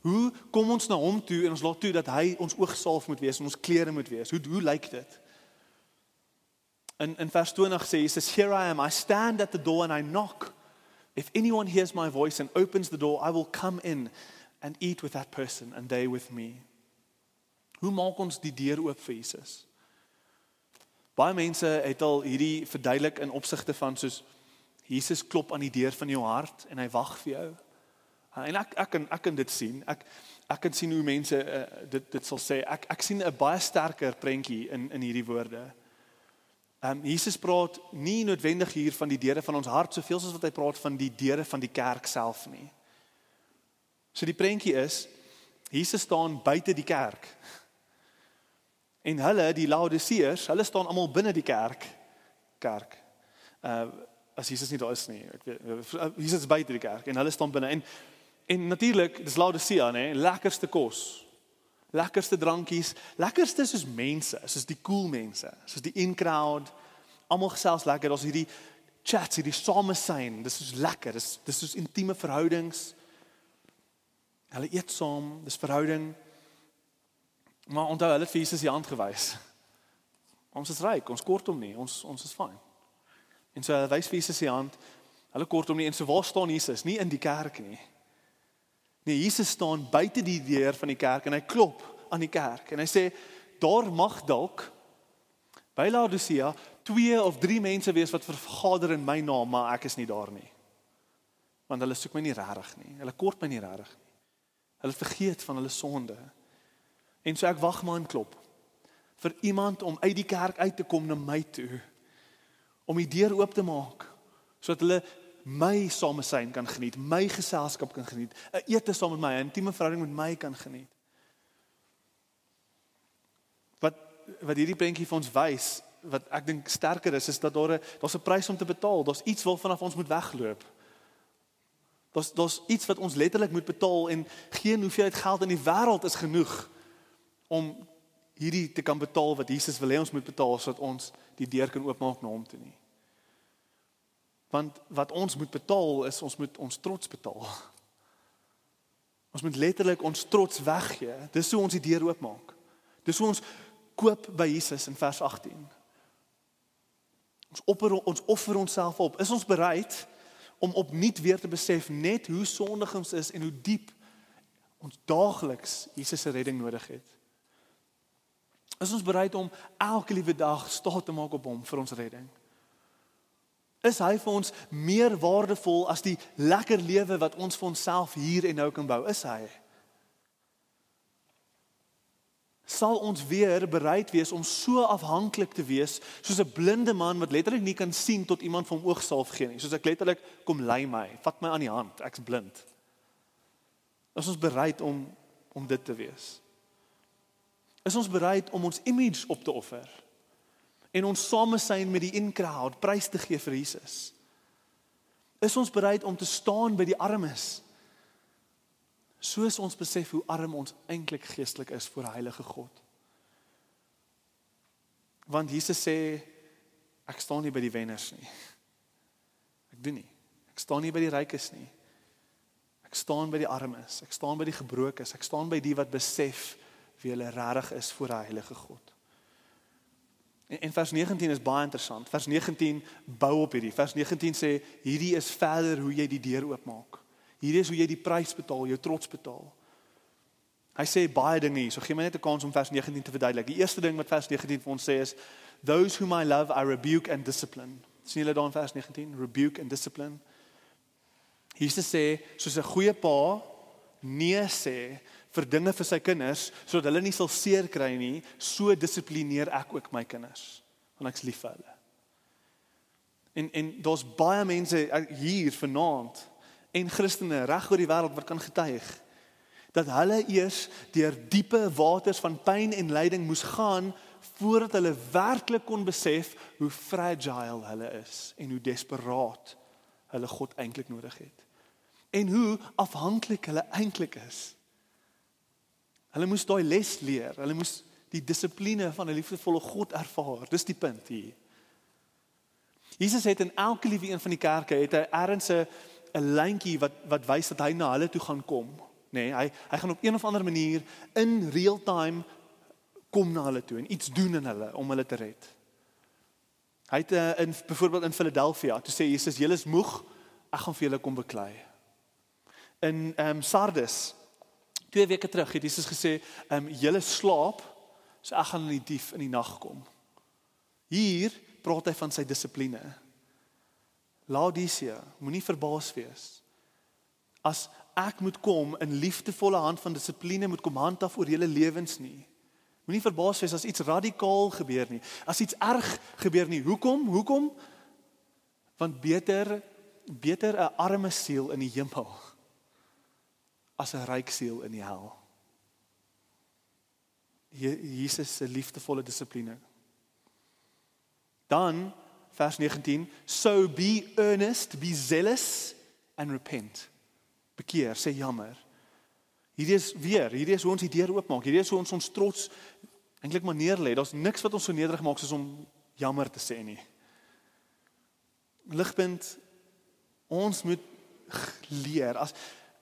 [SPEAKER 2] Hoe kom ons na hom toe en ons laat toe dat hy ons oogsalf moet wees en ons klere moet wees? Hoe hoe lyk dit? In in vers 20 sê Jesus, "Here I am, I stand at the door and I knock. If anyone hears my voice and opens the door, I will come in and eat with that person and they with me." Hoe maak ons die deur oop vir Jesus? Baie mense het al hierdie verduidelik in opsigte van soos Jesus klop aan die deur van jou hart en hy wag vir jou. En ek ek kan ek kan dit sien. Ek ek kan sien hoe mense uh, dit dit sal sê. Ek ek sien 'n baie sterker prentjie in in hierdie woorde. Ehm um, Jesus praat nie noodwendig hier van die deure van ons hart soveel soos wat hy praat van die deure van die kerk self nie. So die prentjie is Jesus staan buite die kerk. En hulle, die Laodiseërs, hulle staan almal binne die kerk. Kerk. Uh as Jesus nie daar is nie. Ek weet Jesus is buite die kerk en hulle staan binne en en natuurlik dis Laodicea nê, lekkerste kos. Lekkerste drankies, lekkerste soos mense, soos die cool mense, soos die in crowd. Almal gesels lekker. Ons hierdie chats, hierdie samesyn. Dis is lekker. Dis dis is intieme verhoudings. Hulle eet saam, dis verhouding. Maar onthou hulle het vir Jesus die hand gewys. Ons is ryk, ons kort hom nie. Ons ons is fyn. En so hy wys vir Jesus se hand. Hulle kortom nie en so waar staan Jesus? Nie in die kerk nie. Nee, Jesus staan buite die deur van die kerk en hy klop aan die kerk en hy sê daar mag dalk by Laodicea twee of drie mense wees wat vergader in my naam, maar ek is nie daar nie. Want hulle soek my nie regtig nie. Hulle kort my nie regtig nie. Hulle vergeet van hulle sonde. En so ek wag maar en klop vir iemand om uit die kerk uit te kom na my toe om die deur oop te maak sodat hulle my samesyn kan geniet, my geselskap kan geniet, 'n ete saam met my, 'n intieme verhouding met my kan geniet. Wat wat hierdie prentjie vir ons wys, wat ek dink sterker is, is dat daar 'n daar's 'n prys om te betaal, daar's iets waarvan af ons moet wegloop. Daar's daar's iets wat ons letterlik moet betaal en geen hoeveelheid geld in die wêreld is genoeg om hierdie te kan betaal wat Jesus wil hê ons moet betaal sodat ons die deur kan oopmaak na hom toe nie. Want wat ons moet betaal is ons moet ons trots betaal. Ons moet letterlik ons trots weggee. Dis hoe ons die deur oopmaak. Dis hoe ons koop by Jesus in vers 18. Ons offer ons offer onsself op. Is ons bereid om opnuut weer te besef net hoe sondig ons is en hoe diep ons daagliks Jesus se redding nodig het? Is ons bereid om elke liewe dag staat te maak op hom vir ons redding? Is hy vir ons meer waardevol as die lekker lewe wat ons vir onsself hier en nou kan bou? Is hy? Sal ons weer bereid wees om so afhanklik te wees soos 'n blinde man wat letterlik nie kan sien tot iemand van oogsalf gee nie. Soos ek letterlik kom lei my, vat my aan die hand, ek's blind. Is ons bereid om om dit te wees? is ons bereid om ons image op te offer en ons samesyn met die in crowd prys te gee vir Jesus. Is ons bereid om te staan by die armes? Soos ons besef hoe arm ons eintlik geestelik is voor 'n heilige God. Want Jesus sê ek staan nie by die wenners nie. Ek doen nie. Ek staan nie by die rykes nie. Ek staan by die armes. Ek staan by die gebrokes. Ek staan by die wat besef wie hulle regtig is voor 'n heilige God. En, en vers 19 is baie interessant. Vers 19 bou op hierdie. Vers 19 sê hierdie is verder hoe jy die deur oopmaak. Hierdie is hoe jy die prys betaal, jou trots betaal. Hy sê baie dinge hier. So gee my net 'n kans om vers 19 te verduidelik. Die eerste ding wat vers 19 vir ons sê is those whom I love I rebuke and discipline. Sien julle dan vers 19? Rebuke and discipline. Jesus sê soos 'n goeie pa nee sê vir dinge vir sy kinders sodat hulle nie sal seer kry nie, so dissiplineer ek ook my kinders want ek's lief vir hulle. En en daar's baie mense hier vanaand en Christene reg oor die wêreld wat kan getuig dat hulle eers deur diepe waters van pyn en lyding moes gaan voordat hulle werklik kon besef hoe fragile hulle is en hoe desperaat hulle God eintlik nodig het. En hoe afhanklik hulle eintlik is Hulle moes daai les leer. Hulle moes die dissipline van 'n liefdevolle God ervaar. Dis die punt hier. Jesus het in elke liewe een van die kerke het hy ergens 'n 'n lyntjie wat wat wys dat hy na hulle toe gaan kom, nê? Nee, hy hy gaan op een of ander manier in real time kom na hulle toe en iets doen in hulle om hulle te red. Hy het uh, in byvoorbeeld in Philadelphia, toe sê Jesus, julle is moeg, ek gaan vir julle kom beklei. In ehm um, Sardes Twee weke terug het Jesus gesê, "Ehm um, julle slaap, so ek gaan in die dief in die nag kom." Hier praat hy van sy dissipline. Laodicea, moenie verbaas wees. As ek moet kom in liefdevolle hand van dissipline moet kom handhaaf oor julle lewens nie. Moenie verbaas wees as iets radikaal gebeur nie. As iets erg gebeur nie. Hoekom? Hoekom? Want beter beter 'n arme siel in die hemel as 'n ryk siel in die hel. Jesus se liefdevolle dissipline. Dan vers 19, so be earnest, be zealous and repent. Bekeer, sê jammer. Hierdie is weer, hierdie is hoe ons die deur oopmaak. Hierdie is hoe ons ons trots eintlik maar neerlê. Daar's niks wat ons so nederig maak soos om jammer te sê nie. Ligpunt ons moet leer as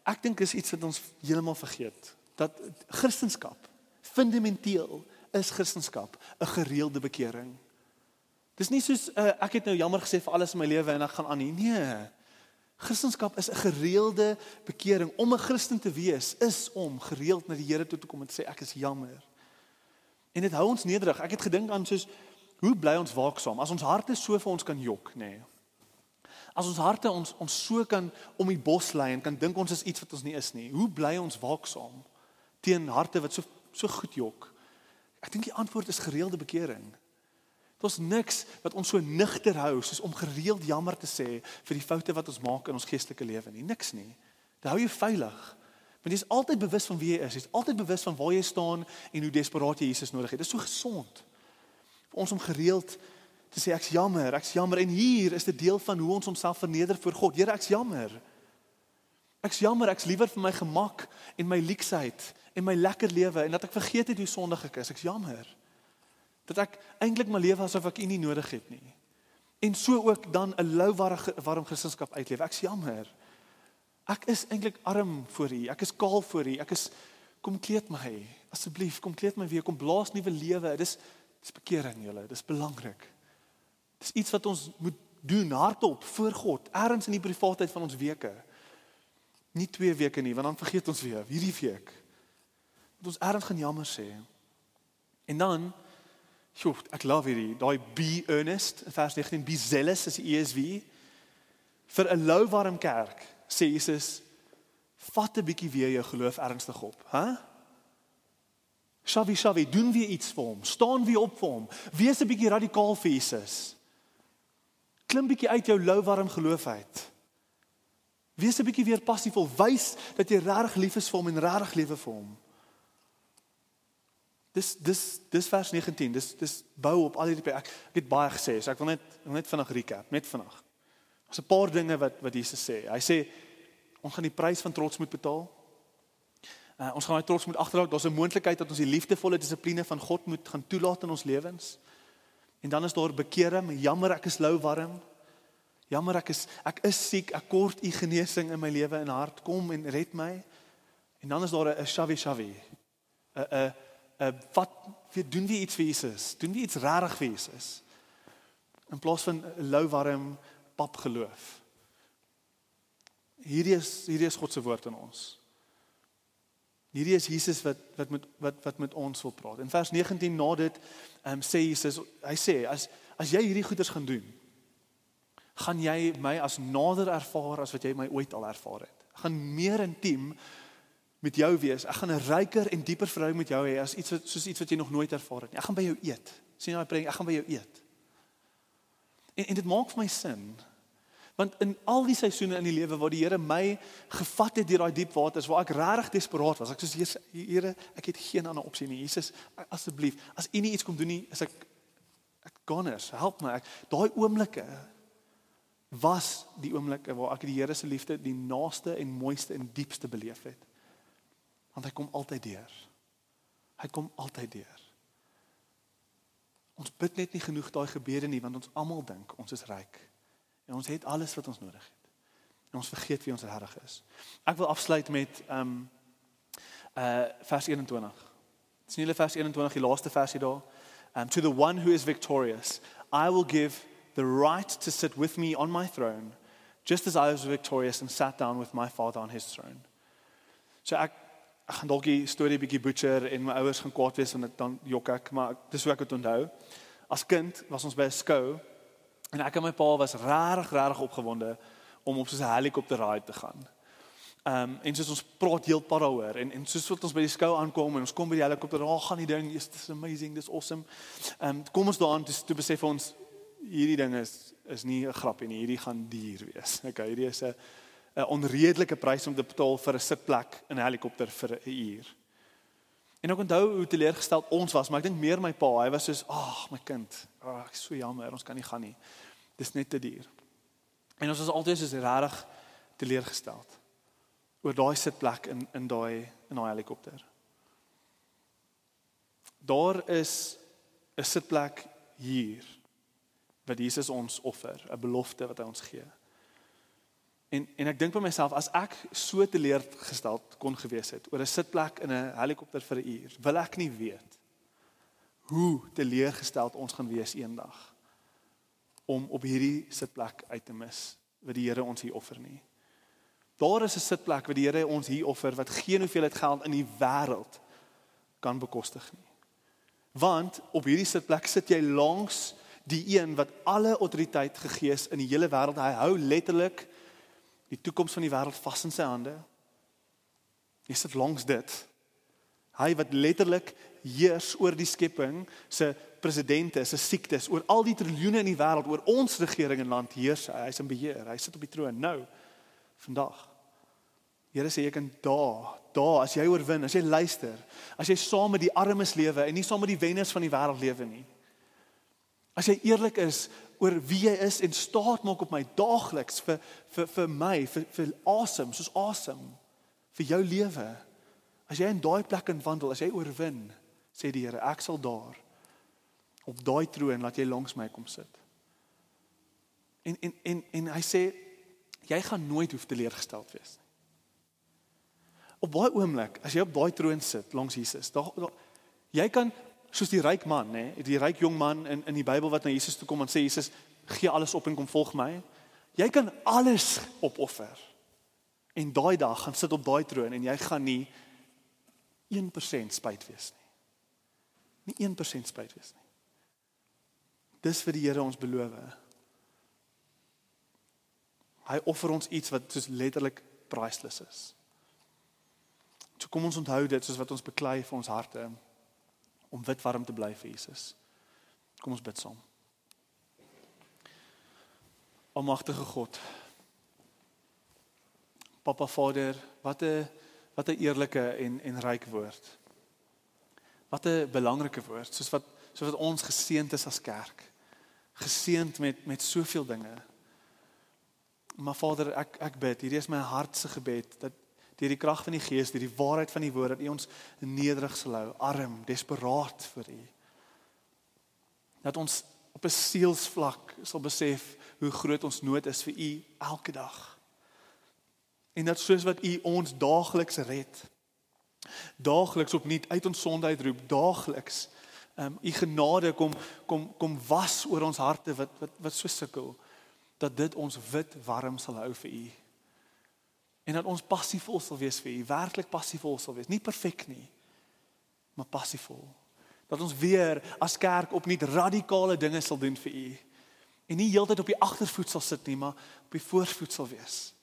[SPEAKER 2] ek dink is iets wat ons heeltemal vergeet dat Christendom fundamenteel is Christendom 'n gereelde bekering. Dis nie soos uh, ek het nou jammer gesê vir alles in my lewe en ek gaan aan nie. Nee. Christendom is 'n gereelde bekering. Om 'n Christen te wees is om gereeld na die Here toe te kom en te sê ek is jammer. En dit hou ons nederig. Ek het gedink aan soos hoe bly ons waaksaam as ons harte so vir ons kan jok, nê? Nee. As ons harte ons ons so kan om die bos lê en kan dink ons is iets wat ons nie is nie. Hoe bly ons waaksaam teen harte wat so so goed jok? Ek dink die antwoord is gereelde bekering. Daar's niks wat ons so nigter hou soos om gereeld jammer te sê vir die foute wat ons maak in ons geestelike lewe nie. Niks nie. Dit hou jou veilig. Want jy is altyd bewus van wie jy is. Jy is altyd bewus van waar jy staan en hoe desperaat jy Jesus nodig het. Dit is so gesond vir ons om gereeld te sê ek's jammer, ek's jammer en hier is 'n deel van hoe ons onsself verneder voor God. Here, ek's jammer. Ek's jammer, ek's liewer vir my gemak en my leksheid en my lekker lewe en dat ek vergeet het hoe sondig ek is. Ek's jammer. Dat ek eintlik my lewe asof ek U nie nodig het nie. En so ook dan 'n lou warm gesinskap uitleef. Ek's jammer. Ek is eintlik arm voor U. Ek is kaal voor U. Ek is kom kleed my asseblief, kom kleed my weer, kom blaas nuwe lewe. Dis dis bekering julle. Dis belangrik. Dis iets wat ons moet doen hardop voor God, ergens in die privaatheid van ons weke. Nie 2 weke nie, want dan vergeet ons weer hierdie week. Moet ons ergens gaan jammer sê. En dan Sjoe, ek love hierdie, daai be earnest, vers 19, be zealous as die ESV vir 'n lou warm kerk, sê Jesus, vat 'n bietjie weer jou geloof ernstig op, hè? Huh? Shavi shavi, doen weer iets vir hom, staan weer op vir hom. Wees 'n bietjie radikaal vir Jesus klim bietjie uit jou lou warm geloof uit. Wees 'n bietjie weer passiefvol, wys dat jy regtig lief is vir hom en regtig lewe vir hom. Dis dis dis vers 19. Dis dis bou op al hierdie ek, ek het baie gesê, so ek wil net net vinnig recap, net vinnig. Daar's 'n paar dinge wat wat Jesus sê. Hy sê ons gaan die prys van trots moet betaal. Uh, ons gaan daai trots moet agterlaat. Daar's 'n moontlikheid dat ons die liefdevolle dissipline van God moet gaan toelaat in ons lewens. En dan is daar bekering, jammer ek is lou warm. Jammer ek is ek is siek, ek kort u genesing in my lewe en hart. Kom en red my. En dan is daar 'n shavi shavi. 'n 'n 'n wat vir doen wie iets vir Jesus? Doen wie iets regtig vir Jesus? In plaas van lou warm pap geloof. Hierdie is hierdie is God se woord aan ons. Hierdie is Jesus wat wat met wat wat met ons wil praat. In vers 19 na dit, ehm um, sê Jesus, hy sê as as jy hierdie goeders gaan doen, gaan jy my as nader ervaar as wat jy my ooit al ervaar het. Ek gaan meer intiem met jou wees. Ek gaan 'n ryker en dieper verhouding met jou hê as iets wat soos iets wat jy nog nooit ervaar het nie. Ek gaan by jou eet. sien jy daai preek? Ek gaan by jou eet. En en dit maak vir my sin. Want in al die seisoene in die lewe waar die Here my gevat het deur daai diep waters waar ek regtig desperaat was, ek sê Here, ek het geen ander opsie nie. Jesus, asseblief, as U nie iets kom doen nie, is ek ek goners, help my. Ek daai oomblikke was die oomblikke waar ek die Here se liefde die naaste en mooiste en diepste beleef het. Want hy kom altyd deur. Hy kom altyd deur. Ons bid net nie genoeg daai gebede nie want ons almal dink ons is ryk. En ons het alles wat ons nodig het. En ons vergeet wie ons regtig is. Ek wil afsluit met ehm um, uh vers 21. Dis nie vers 21 die laaste versie daar. Um to the one who is victorious, I will give the right to sit with me on my throne, just as I was victorious and sat down with my father on his throne. So ek ek gaan dalk die storie bietjie butcher en my ouers gaan kwaad wees ek dan jok ek, maar dis hoe ek dit onthou. As kind was ons by 'n skou En ek en my pa was regtig regtig opgewonde om op so 'n helikopter ride te gaan. Ehm um, en soos ons praat heel pad daaroor en en soos wat ons by die skou aankom en ons kom by die helikopter, daar gaan die ding, is this amazing, this awesome. Ehm um, kom ons daaraan toe toe besef ons hierdie ding is is nie 'n grapie nie, hierdie gaan duur wees. Okay, hierdie is 'n 'n onredelike prys om te betaal vir 'n sitplek in 'n helikopter vir 'n uur. En ek onthou hoe teleurgesteld ons was, maar ek dink meer my pa, hy was soos, "Ag, oh, my kind, oh, ek is so jammer, ons kan nie gaan nie. Dis net te duur." En ons was altyd soos regtig teleurgesteld oor daai sitplek in in daai in daai helikopter. Daar is 'n sitplek hier wat Jesus ons offer, 'n belofte wat hy ons gee. En en ek dink by myself as ek so teleurgestel kon gewees het oor 'n sitplek in 'n helikopter vir 'n uur, wil ek nie weet hoe teleurgestel ons gaan wees eendag om op hierdie sitplek uit te mis wat die Here ons hier offer nie. Daar is 'n sitplek wat die Here ons hier offer wat geen hoeveelheid geld in die wêreld kan bekostig nie. Want op hierdie sitplek sit jy langs die een wat alle autoriteit gegee is in die hele wêreld. Hy hou letterlik die toekoms van die wêreld vas in sy hande. Jy sit langs dit. Hy wat letterlik heers oor die skepping, se presidente, se siektes, oor al die triljoene in die wêreld, oor ons regering en land heers hy. Hy's in beheer. Hy sit op die troon nou. Vandag. Here sê jy kan daar, daar as jy oorwin, as jy luister, as jy saam met die armes lewe en nie saam met die wenners van die wêreld lewe nie. As jy eerlik is oor wie jy is en staat maak op my daagliks vir vir vir my vir vir awesome, soos awesome vir jou lewe. As jy in daai plek in wandel, as jy oorwin, sê die Here, ek sal daar op daai troon laat jy langs my kom sit. En en en en hy sê jy gaan nooit hoef teleurgesteld wees nie. Op daai oomblik, as jy op daai troon sit langs Jesus, daar jy kan soos die ryk man, nê, die ryk jong man in in die Bybel wat na Jesus toe kom en sê Jesus, gee alles op en kom volg my. Jy kan alles opoffer. En daai dag gaan sit op daai troon en jy gaan nie 1% spyt wees nie. Nie 1% spyt wees nie. Dis vir die Here ons beloof. Hy offer ons iets wat soos letterlik priceless is. So kom ons onthou dit soos wat ons beklei vir ons harte om wit warm te bly vir Jesus. Kom ons bid saam. Almagtige God. Papa Vader, wat 'n wat 'n eerlike en en ryk woord. Wat 'n belangrike woord, soos wat soos wat ons geseënd is as kerk. Geseënd met met soveel dinge. Maar Vader, ek ek bid, hierdie is my hart se gebed dat deur die krag van die Gees, deur die waarheid van die woord dat U ons nederig sal hou, arm, desperaat vir U. Dat ons op 'n sielsvlak sal besef hoe groot ons nood is vir U elke dag. En dat soos wat U ons daagliks red, daagliks opnuut uit ons sonde uitroep, daagliks ehm um, U genade kom kom kom was oor ons harte wat wat wat so sukkel dat dit ons wit warm sal hou vir U. En dat ons passievol sal wees vir U, werklik passievol sal wees, nie perfek nie, maar passievol. Dat ons weer as kerk opnuut radikale dinge sal doen vir U. En nie heeltyd op die agtervoet sal sit nie, maar op die voorvoet sal wees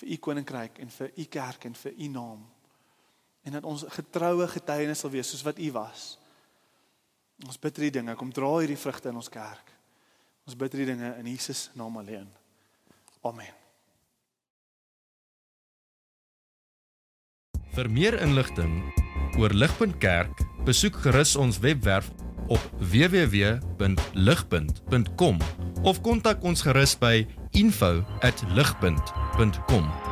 [SPEAKER 2] vir U koninkryk en vir U kerk en vir U naam. En dat ons getroue getuienis sal wees soos wat U was. Ons bid hierdie dinge, kom dra hierdie vrugte in ons kerk. Ons bid hierdie dinge in Jesus naam alleen. Amen.
[SPEAKER 1] Vir meer inligting oor Ligpunt Kerk, besoek gerus ons webwerf op www.ligpunt.com of kontak ons gerus by info@ligpunt.com